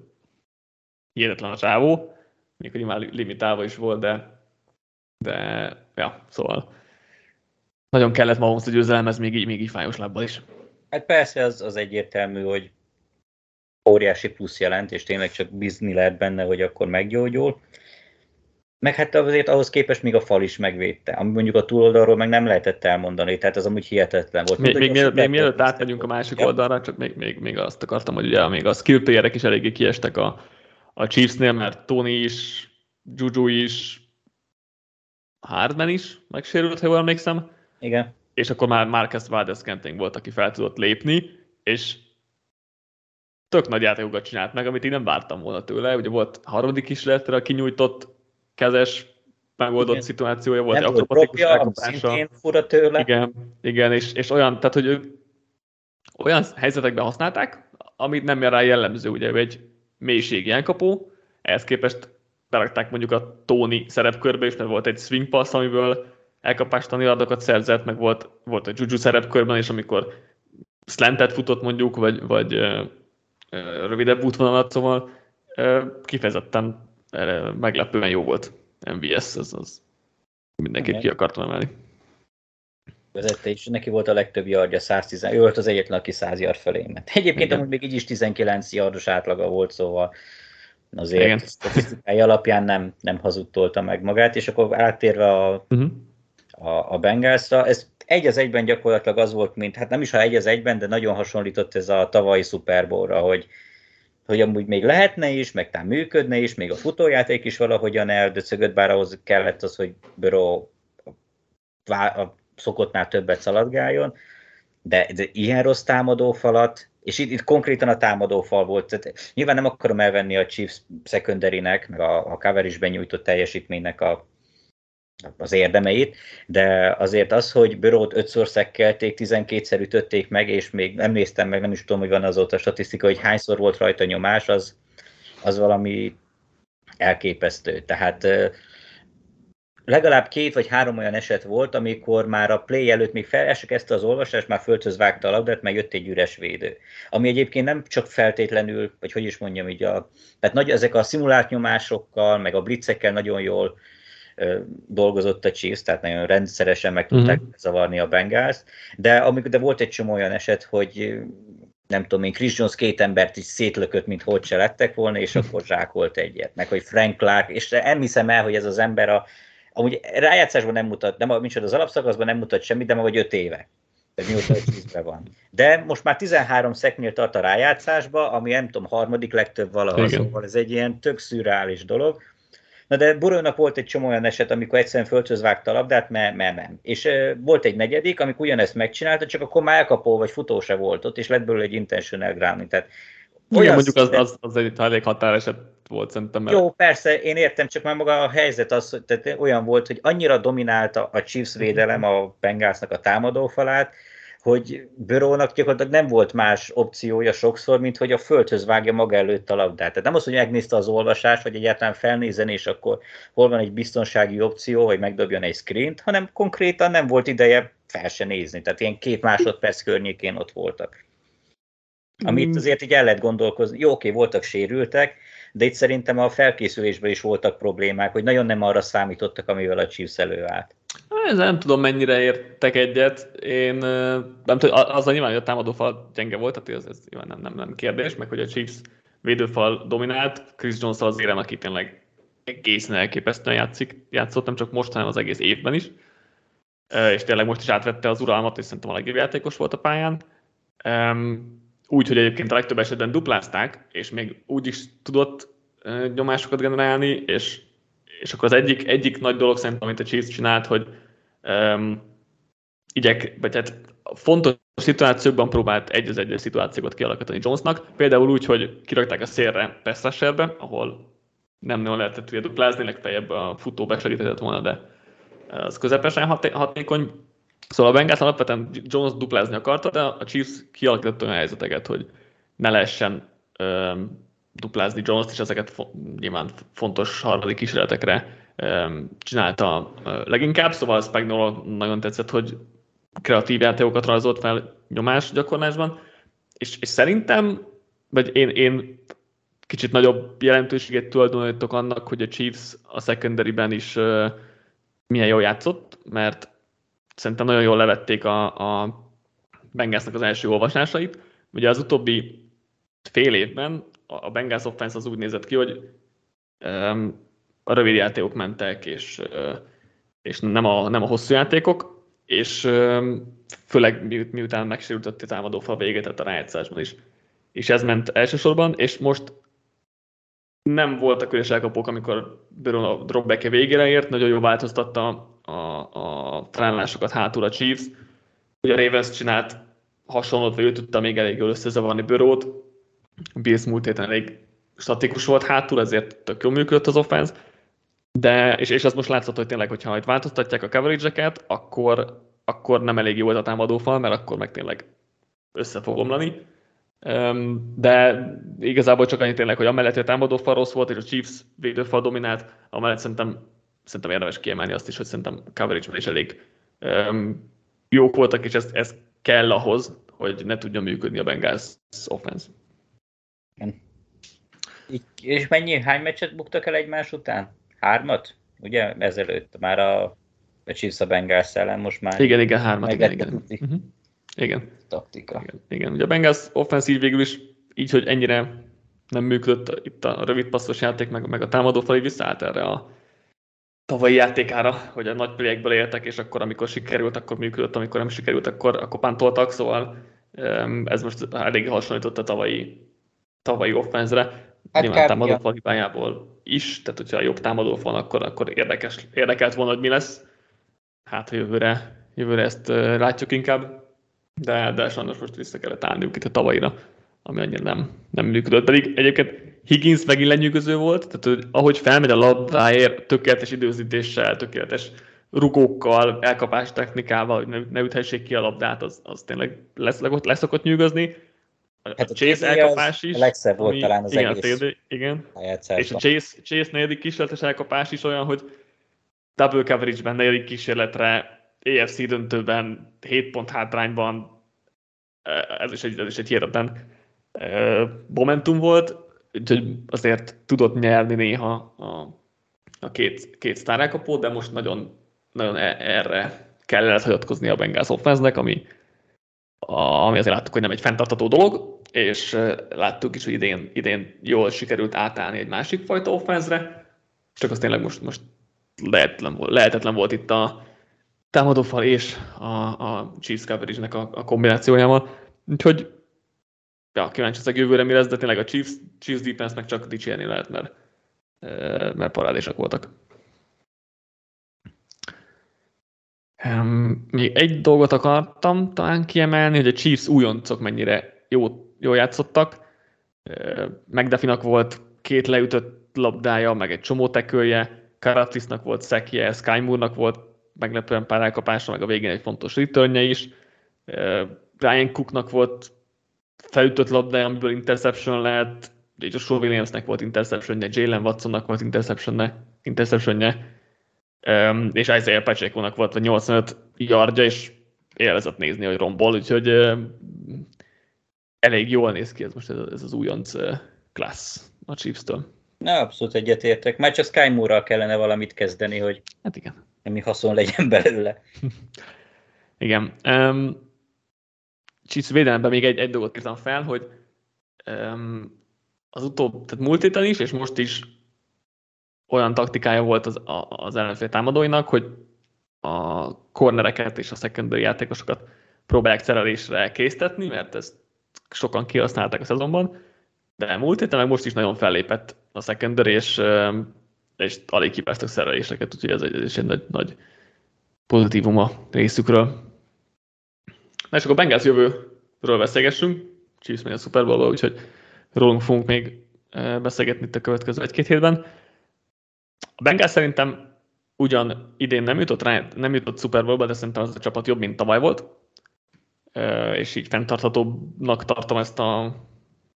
hihetetlen a csávó, még hogy már limitálva is volt, de, de ja, szóval nagyon kellett Mahomes a győzelem, ez még így, még így fájos lábbal is. Hát persze az, az egyértelmű, hogy óriási plusz jelent, és tényleg csak bízni lehet benne, hogy akkor meggyógyul. Meg hát azért ahhoz képest még a fal is megvédte, ami mondjuk a túloldalról meg nem lehetett elmondani, tehát az amúgy hihetetlen volt. Még, még, mielőtt, még mielőtt átmegyünk a másik ja. oldalra, csak még, még, még azt akartam, hogy ugye még a skill playerek is eléggé kiestek a, a Chiefsnél, mert Tony is, Juju is, Hardman is megsérült, ha jól emlékszem. Igen. És akkor már Marcus Valdez Kenting volt, aki fel tudott lépni, és tök nagy játékokat csinált meg, amit én nem vártam volna tőle. Ugye volt harmadik kísérletre a kinyújtott kezes megoldott igen. szituációja volt, nem akrobatikus elkapása. fura tőle. Igen, igen és, és olyan, tehát hogy ő, olyan helyzetekben használták, amit nem rá jellemző, ugye egy mélységi elkapó, ehhez képest berakták mondjuk a Tony szerepkörbe is, mert volt egy swing pass, amiből elkapástani adokat szerzett, meg volt, volt a Juju szerepkörben is, amikor slantet futott mondjuk, vagy, vagy rövidebb útvonalat, szóval kifejezetten meglepően jó volt MVS, ez az mindenképp ki akartam emelni. Vezette, és neki volt a legtöbb yardja, 110, ő volt az egyetlen, aki 100 yard felé ment. Egyébként amúgy még így is 19 yardos átlaga volt, szóval azért Igen. statisztikai alapján nem, nem hazudtolta meg magát, és akkor áttérve a, uh-huh. a, a Bengalsra, ez egy az egyben gyakorlatilag az volt, mint, hát nem is ha egy az egyben, de nagyon hasonlított ez a tavalyi Super Bowl-ra, hogy, hogy amúgy még lehetne is, meg talán működne is, még a futójáték is valahogyan eldöcögött, bár ahhoz kellett az, hogy Burrow a, a szokottnál többet szaladgáljon, de, de ilyen rossz támadófalat, és itt, itt konkrétan a támadófal volt. Tehát nyilván nem akarom elvenni a Chiefs secondary meg a, a coverage nyújtott teljesítménynek a, az érdemeit, de azért az, hogy Börót ötször szekkelték, 12-szer ütötték meg, és még nem néztem meg, nem is tudom, hogy van azóta statisztika, hogy hányszor volt rajta nyomás, az, az valami elképesztő. Tehát legalább két vagy három olyan eset volt, amikor már a play előtt még fel se kezdte az olvasást, már földhöz vágta a labdát, meg jött egy üres védő. Ami egyébként nem csak feltétlenül, vagy hogy is mondjam, így a, tehát nagy, ezek a szimulált nyomásokkal, meg a blitzekkel nagyon jól dolgozott a Chiefs, tehát nagyon rendszeresen meg tudták mm-hmm. zavarni a Bengals, de, amikor, de volt egy csomó olyan eset, hogy nem tudom én, Chris Jones két embert is szétlökött, mint hogy se lettek volna, és akkor zsákolt egyet. Meg hogy Frank Clark, és nem hiszem el, hogy ez az ember a Amúgy rájátszásban nem mutat, nem, micsoda az alapszakaszban nem mutat semmit, de vagy 5 éve. Tehát mióta egy van. De most már 13 szeknél tart a rájátszásba, ami nem tudom, harmadik legtöbb valahol, Igen. szóval ez egy ilyen tök szürreális dolog. Na de Burónak volt egy csomó olyan eset, amikor egyszerűen földhöz vágta a labdát, mert me, nem. És e, volt egy negyedik, amikor ugyanezt megcsinálta, csak akkor már elkapó vagy futó se volt ott, és lett belőle egy intentional grounding. Tehát olyan mondjuk az, az, az egy elég határeset volt szerintem. Mert... Jó, persze, én értem, csak már maga a helyzet az, tehát olyan volt, hogy annyira dominálta a Chiefs védelem a Bengalsnak a támadófalát, hogy Börónak gyakorlatilag nem volt más opciója sokszor, mint hogy a földhöz vágja maga előtt a labdát. Tehát nem az, hogy megnézte az olvasást, vagy egyáltalán felnézen, és akkor hol van egy biztonsági opció, hogy megdobjon egy screent, hanem konkrétan nem volt ideje fel se nézni. Tehát ilyen két másodperc környékén ott voltak. Amit mm. azért így el lehet gondolkozni. Jó, oké, voltak sérültek, de itt szerintem a felkészülésben is voltak problémák, hogy nagyon nem arra számítottak, amivel a Chiefs előállt. Ez nem tudom, mennyire értek egyet. Én nem tudom, az a nyilván, hogy a támadófal gyenge volt, tehát ez, ez nem, nem, nem kérdés, meg hogy a Chiefs védőfal dominált, Chris Jones az érem, aki tényleg egészen elképesztően játszik, játszott, nem csak most, hanem az egész évben is. És tényleg most is átvette az uralmat, és szerintem a legjobb játékos volt a pályán úgy, hogy egyébként a legtöbb esetben duplázták, és még úgy is tudott nyomásokat generálni, és, és akkor az egyik, egyik nagy dolog szerintem, amit a Chiefs csinált, hogy um, igyek, vagy hát fontos szituációkban próbált egy az egyes szituációkat kialakítani Jonesnak, például úgy, hogy kirakták a szélre pass ahol nem nagyon lehetett ugye duplázni, legfeljebb a futó besegített volna, de az közepesen hatékony, Szóval a Bengals alapvetően Jones duplázni akarta, de a Chiefs kialakított olyan helyzeteket, hogy ne lehessen um, duplázni Jones-t, és ezeket fo- nyilván fontos harmadik kísérletekre um, csinálta uh, leginkább, szóval Spagnolo nagyon tetszett, hogy kreatív játékokat rajzolt fel nyomás gyakorlásban, és, és szerintem, vagy én, én kicsit nagyobb jelentőséget tulajdonítok annak, hogy a Chiefs a secondary-ben is uh, milyen jól játszott, mert szerintem nagyon jól levették a, a Bengalsnak az első olvasásait. Ugye az utóbbi fél évben a Bengals offense az úgy nézett ki, hogy um, a rövid játékok mentek, és, uh, és nem, a, nem a hosszú játékok, és um, főleg mi, miután megsérült a támadófal véget, tehát a rájátszásban is. És ez ment elsősorban, és most nem voltak üres elkapók, amikor a dropback végére ért, nagyon jól változtatta a, a talállásokat hátul a Chiefs. Ugye a Ravens csinált hasonlót, vagy ő tudta még elég jól összezavarni Börót. Bills múlt héten elég statikus volt hátul, ezért tök jól működött az offense. De, és, és az most látszott, hogy tényleg, hogyha itt változtatják a coverage-eket, akkor, akkor nem elég jó ez a támadófal, mert akkor meg tényleg össze fog omlani. De igazából csak annyit tényleg, hogy amellett, hogy a támadófal rossz volt, és a Chiefs védőfal dominált, amellett szerintem szerintem érdemes kiemelni azt is, hogy szerintem coverage is elég um, jók voltak, és ez, ez kell ahhoz, hogy ne tudjon működni a Bengals offense. És mennyi, hány meccset buktak el egymás után? Hármat? Ugye ezelőtt már a, a Chiefs a Bengals ellen most már. Igen, igen, hármat, igen, igen. Uh-huh. Igen. Taktika. Igen, igen. Ugye a Bengals offense így végül is így, hogy ennyire nem működött itt a rövid passzos játék, meg, meg a támadófali visszaállt erre a tavalyi játékára, hogy a nagy playekből éltek, és akkor, amikor sikerült, akkor működött, amikor nem sikerült, akkor, akkor pántoltak, szóval ez most elég hasonlított a tavalyi, tavalyi offenzre. Hát Nyilván támadó fal hibájából is, tehát hogyha jobb támadó van, akkor, akkor érdekes, érdekelt volna, hogy mi lesz. Hát, ha jövőre, jövőre ezt látjuk inkább, de, de sajnos most vissza kellett állniuk itt a tavalyira, ami annyira nem, nem működött. Pedig egyébként Higgins megint lenyűgöző volt, tehát hogy ahogy felmegy a labdáért, tökéletes időzítéssel, tökéletes rugókkal, elkapás technikával, hogy ne, ne üthessék ki a labdát, az, az tényleg lesz, leszokott nyűgözni. Hát a Chase elkapás is. A legszebb volt ami, talán az igen, egész igen. És a Chase, Chase negyedik kísérletes elkapás is olyan, hogy double coverage-ben negyedik kísérletre, AFC döntőben, 7 pont hátrányban, ez is egy, ez is egy hihetetlen momentum volt, úgyhogy azért tudott nyerni néha a, a két, két sztárelkapó, de most nagyon, nagyon e, erre kellett hagyatkozni a Bengals offense ami, a, ami azért láttuk, hogy nem egy fenntartató dolog, és láttuk is, hogy idén, idén jól sikerült átállni egy másik fajta offense csak az tényleg most, most lehetetlen volt, lehetetlen volt itt a támadófal és a, a Chiefs coverage a, a kombinációjával. Úgyhogy ja, kíváncsi ezek jövőre mi lesz, de tényleg a Chiefs, Chiefs defense meg csak dicsérni lehet, mert, mert parádésak voltak. Még egy dolgot akartam talán kiemelni, hogy a Chiefs újoncok mennyire jó, jó játszottak. McDuffinak volt két leütött labdája, meg egy csomó tekölje, Karatisnak volt szekje, Sky Moore-nak volt meglepően pár elkapása, meg a végén egy fontos returnje is. Ryan Cooknak volt felütött labdája, amiből interception lehet, Joshua Williamsnek volt interceptionje, Jalen Watsonnak volt interceptionje, interceptionje um, és Isaiah Pacheco-nak volt a 85 yardja, és élvezett nézni, hogy rombol, úgyhogy um, elég jól néz ki ez most ez, ez az újonc uh, klassz a Chiefs-től. Na, abszolút egyetértek. Már csak Sky Moore-ral kellene valamit kezdeni, hogy hát igen. mi haszon legyen belőle. igen. Um, Chiefs védelemben még egy, egy dolgot írtam fel, hogy um, az utóbb, tehát múlt héten is, és most is olyan taktikája volt az, az ellenfél támadóinak, hogy a cornereket és a secondary játékosokat próbálják szerelésre késztetni, mert ezt sokan kihasználták a szezonban, de múlt héten meg most is nagyon fellépett a secondary, és, és alig kipáztak szereléseket, úgyhogy ez egy, ez egy nagy, nagy pozitívum a részükről. Na és akkor Bengals jövőről beszélgessünk, Chiefs megy a Super Bowl-ba, úgyhogy rólunk fogunk még beszélgetni itt a következő egy-két hétben. A Bengals szerintem ugyan idén nem jutott, rá, nem jutott Super Bowl-ba, de szerintem az a csapat jobb, mint tavaly volt, és így fenntarthatóbbnak tartom ezt a,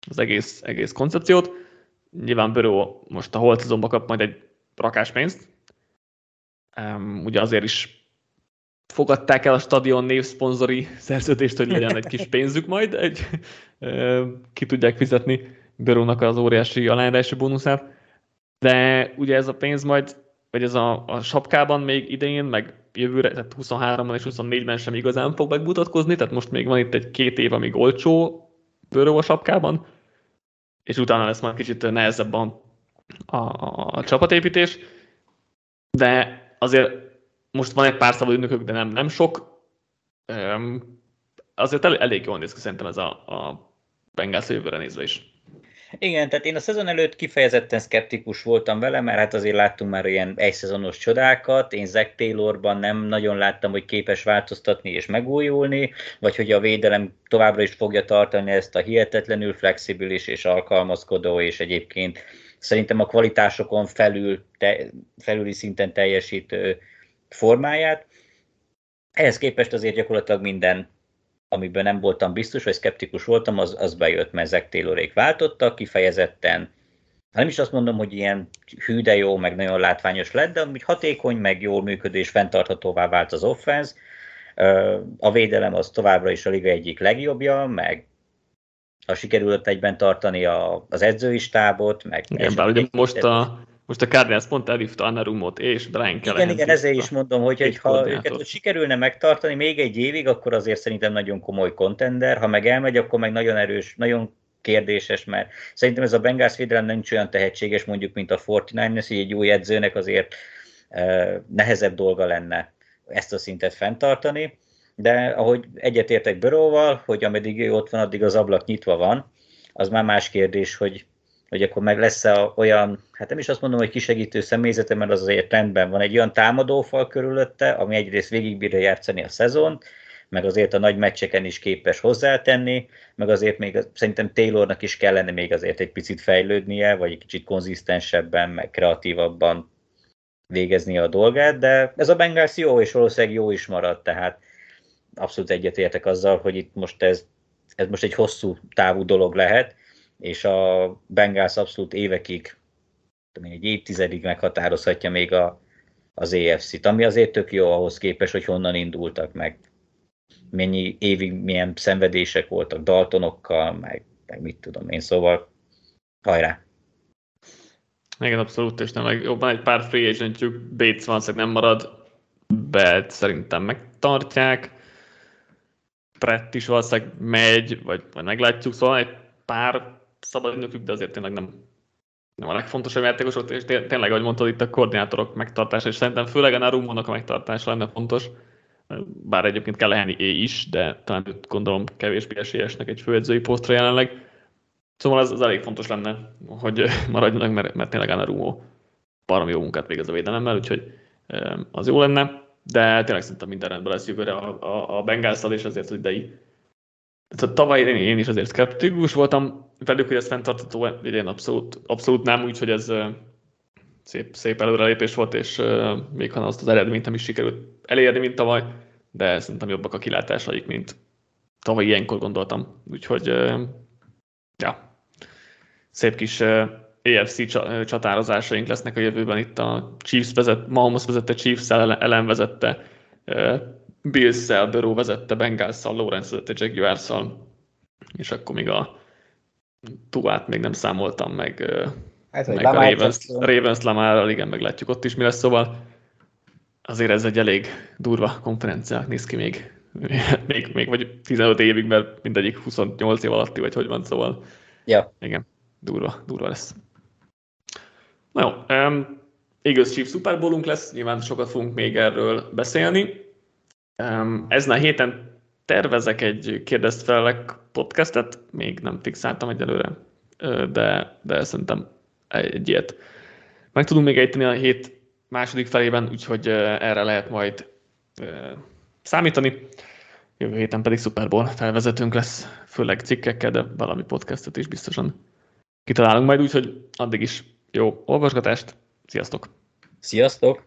az egész, egész koncepciót. Nyilván Böró most a holt kap majd egy rakás pénzt, ugye azért is fogadták el a stadion névszponzori szerződést, hogy legyen egy kis pénzük majd, egy, ki tudják fizetni Börónak az óriási alányrási bónuszát, de ugye ez a pénz majd, vagy ez a, a sapkában még idején, meg jövőre, tehát 23-ban és 24-ben sem igazán fog megmutatkozni, tehát most még van itt egy két év, amíg olcsó Böró a sapkában, és utána lesz majd kicsit nehezebb a, a, a csapatépítés, de azért most van egy pár szabad ügynökök, de nem, nem sok. Azért el, elég jól néz ki szerintem ez a, a Bengals jövőre nézve is. Igen, tehát én a szezon előtt kifejezetten szkeptikus voltam vele, mert hát azért láttunk már ilyen egyszezonos csodákat, én Zach Taylorban nem nagyon láttam, hogy képes változtatni és megújulni, vagy hogy a védelem továbbra is fogja tartani ezt a hihetetlenül flexibilis és alkalmazkodó, és egyébként szerintem a kvalitásokon felül, te, felüli szinten teljesítő formáját. Ehhez képest azért gyakorlatilag minden, amiben nem voltam biztos, vagy szkeptikus voltam, az, az bejött, mert Zach Taylorék váltottak, kifejezetten, hát nem is azt mondom, hogy ilyen hű, de jó, meg nagyon látványos lett, de úgy hatékony, meg jól működő és fenntarthatóvá vált az offense. A védelem az továbbra is a liga egyik legjobbja, meg a sikerült egyben tartani a, az edzői stábot, meg... Igen, bár ugye most a, most a Cardinals pont elhívta Anarumot és Brian Callahan. Igen, igen, ezért is mondom, hogy, hogy ha őket sikerülne megtartani még egy évig, akkor azért szerintem nagyon komoly kontender, ha meg elmegy, akkor meg nagyon erős, nagyon kérdéses, mert szerintem ez a Bengals védelem nincs olyan tehetséges mondjuk, mint a 49ers, hogy egy jó edzőnek azért nehezebb dolga lenne ezt a szintet fenntartani, de ahogy egyetértek Böróval, hogy ameddig ő ott van, addig az ablak nyitva van, az már más kérdés, hogy, hogy akkor meg lesz-e olyan, hát nem is azt mondom, hogy kisegítő személyzete, mert az azért rendben van, egy olyan támadófal körülötte, ami egyrészt végigbírja játszani a szezont, meg azért a nagy meccseken is képes hozzátenni, meg azért még szerintem Taylornak is kellene még azért egy picit fejlődnie, vagy egy kicsit konzisztensebben, meg kreatívabban végezni a dolgát, de ez a Bengals jó, és valószínűleg jó is marad, tehát abszolút egyetértek azzal, hogy itt most ez, ez most egy hosszú távú dolog lehet, és a Bengals abszolút évekig, egy évtizedig meghatározhatja még a, az EFC-t, ami azért tök jó ahhoz képest, hogy honnan indultak meg. Mennyi évig milyen szenvedések voltak Daltonokkal, meg, meg mit tudom én, szóval hajrá! Igen, abszolút, és nem jobban egy pár free agentjük, Bates van, nem marad, bet szerintem megtartják, Brett is valószínűleg megy, vagy, vagy meglátjuk, szóval egy pár szabad de azért tényleg nem, nem a legfontosabb játékosok, és tényleg, ahogy mondtad, itt a koordinátorok megtartása, és szerintem főleg a Narumónak a megtartása lenne fontos, bár egyébként kell lehenni é is, de talán őt gondolom kevésbé esélyesnek egy főedzői posztra jelenleg. Szóval az, az elég fontos lenne, hogy maradjanak, mert, mert tényleg Anarumo baromi jó munkát végez a védelemmel, úgyhogy az jó lenne de tényleg szerintem minden rendben lesz jövőre a, a, a bengals és azért az idei. Tehát tavaly én, én is azért szkeptikus voltam velük, hogy ez fenntartató, idén abszolút, abszolút nem, úgyhogy ez szép, szép előrelépés volt, és még ha azt az eredményt nem is sikerült elérni, mint tavaly, de szerintem jobbak a kilátásaik, mint tavaly ilyenkor gondoltam. Úgyhogy, ja, szép kis AFC csatározásaink lesznek a jövőben. Itt a Chiefs vezet, Mahomes vezette, Chiefs ellen vezette, Bills-szel, Burrow vezette, Bengals-szal, Lawrence vezette, jaguars és akkor még a Tuát még nem számoltam meg, hát, meg a Ravens, Ravens Lamárral, igen, meglátjuk ott is mi lesz, szóval azért ez egy elég durva konferencia, néz ki még, még, még vagy 15 évig, mert mindegyik 28 év alatti, vagy hogy van, szóval ja. igen, durva, durva lesz. Na jó, um, Eagles Chiefs Super Bowlunk lesz, nyilván sokat fogunk még erről beszélni. Um, ezen a héten tervezek egy kérdezt felek podcastet, még nem fixáltam egyelőre, de, de szerintem egy ilyet meg tudunk még ejteni a hét második felében, úgyhogy erre lehet majd számítani. Jövő héten pedig Super Bowl felvezetőnk lesz, főleg cikkekkel, de valami podcastet is biztosan kitalálunk majd, úgyhogy addig is jó olvasgatást, sziasztok! Sziasztok!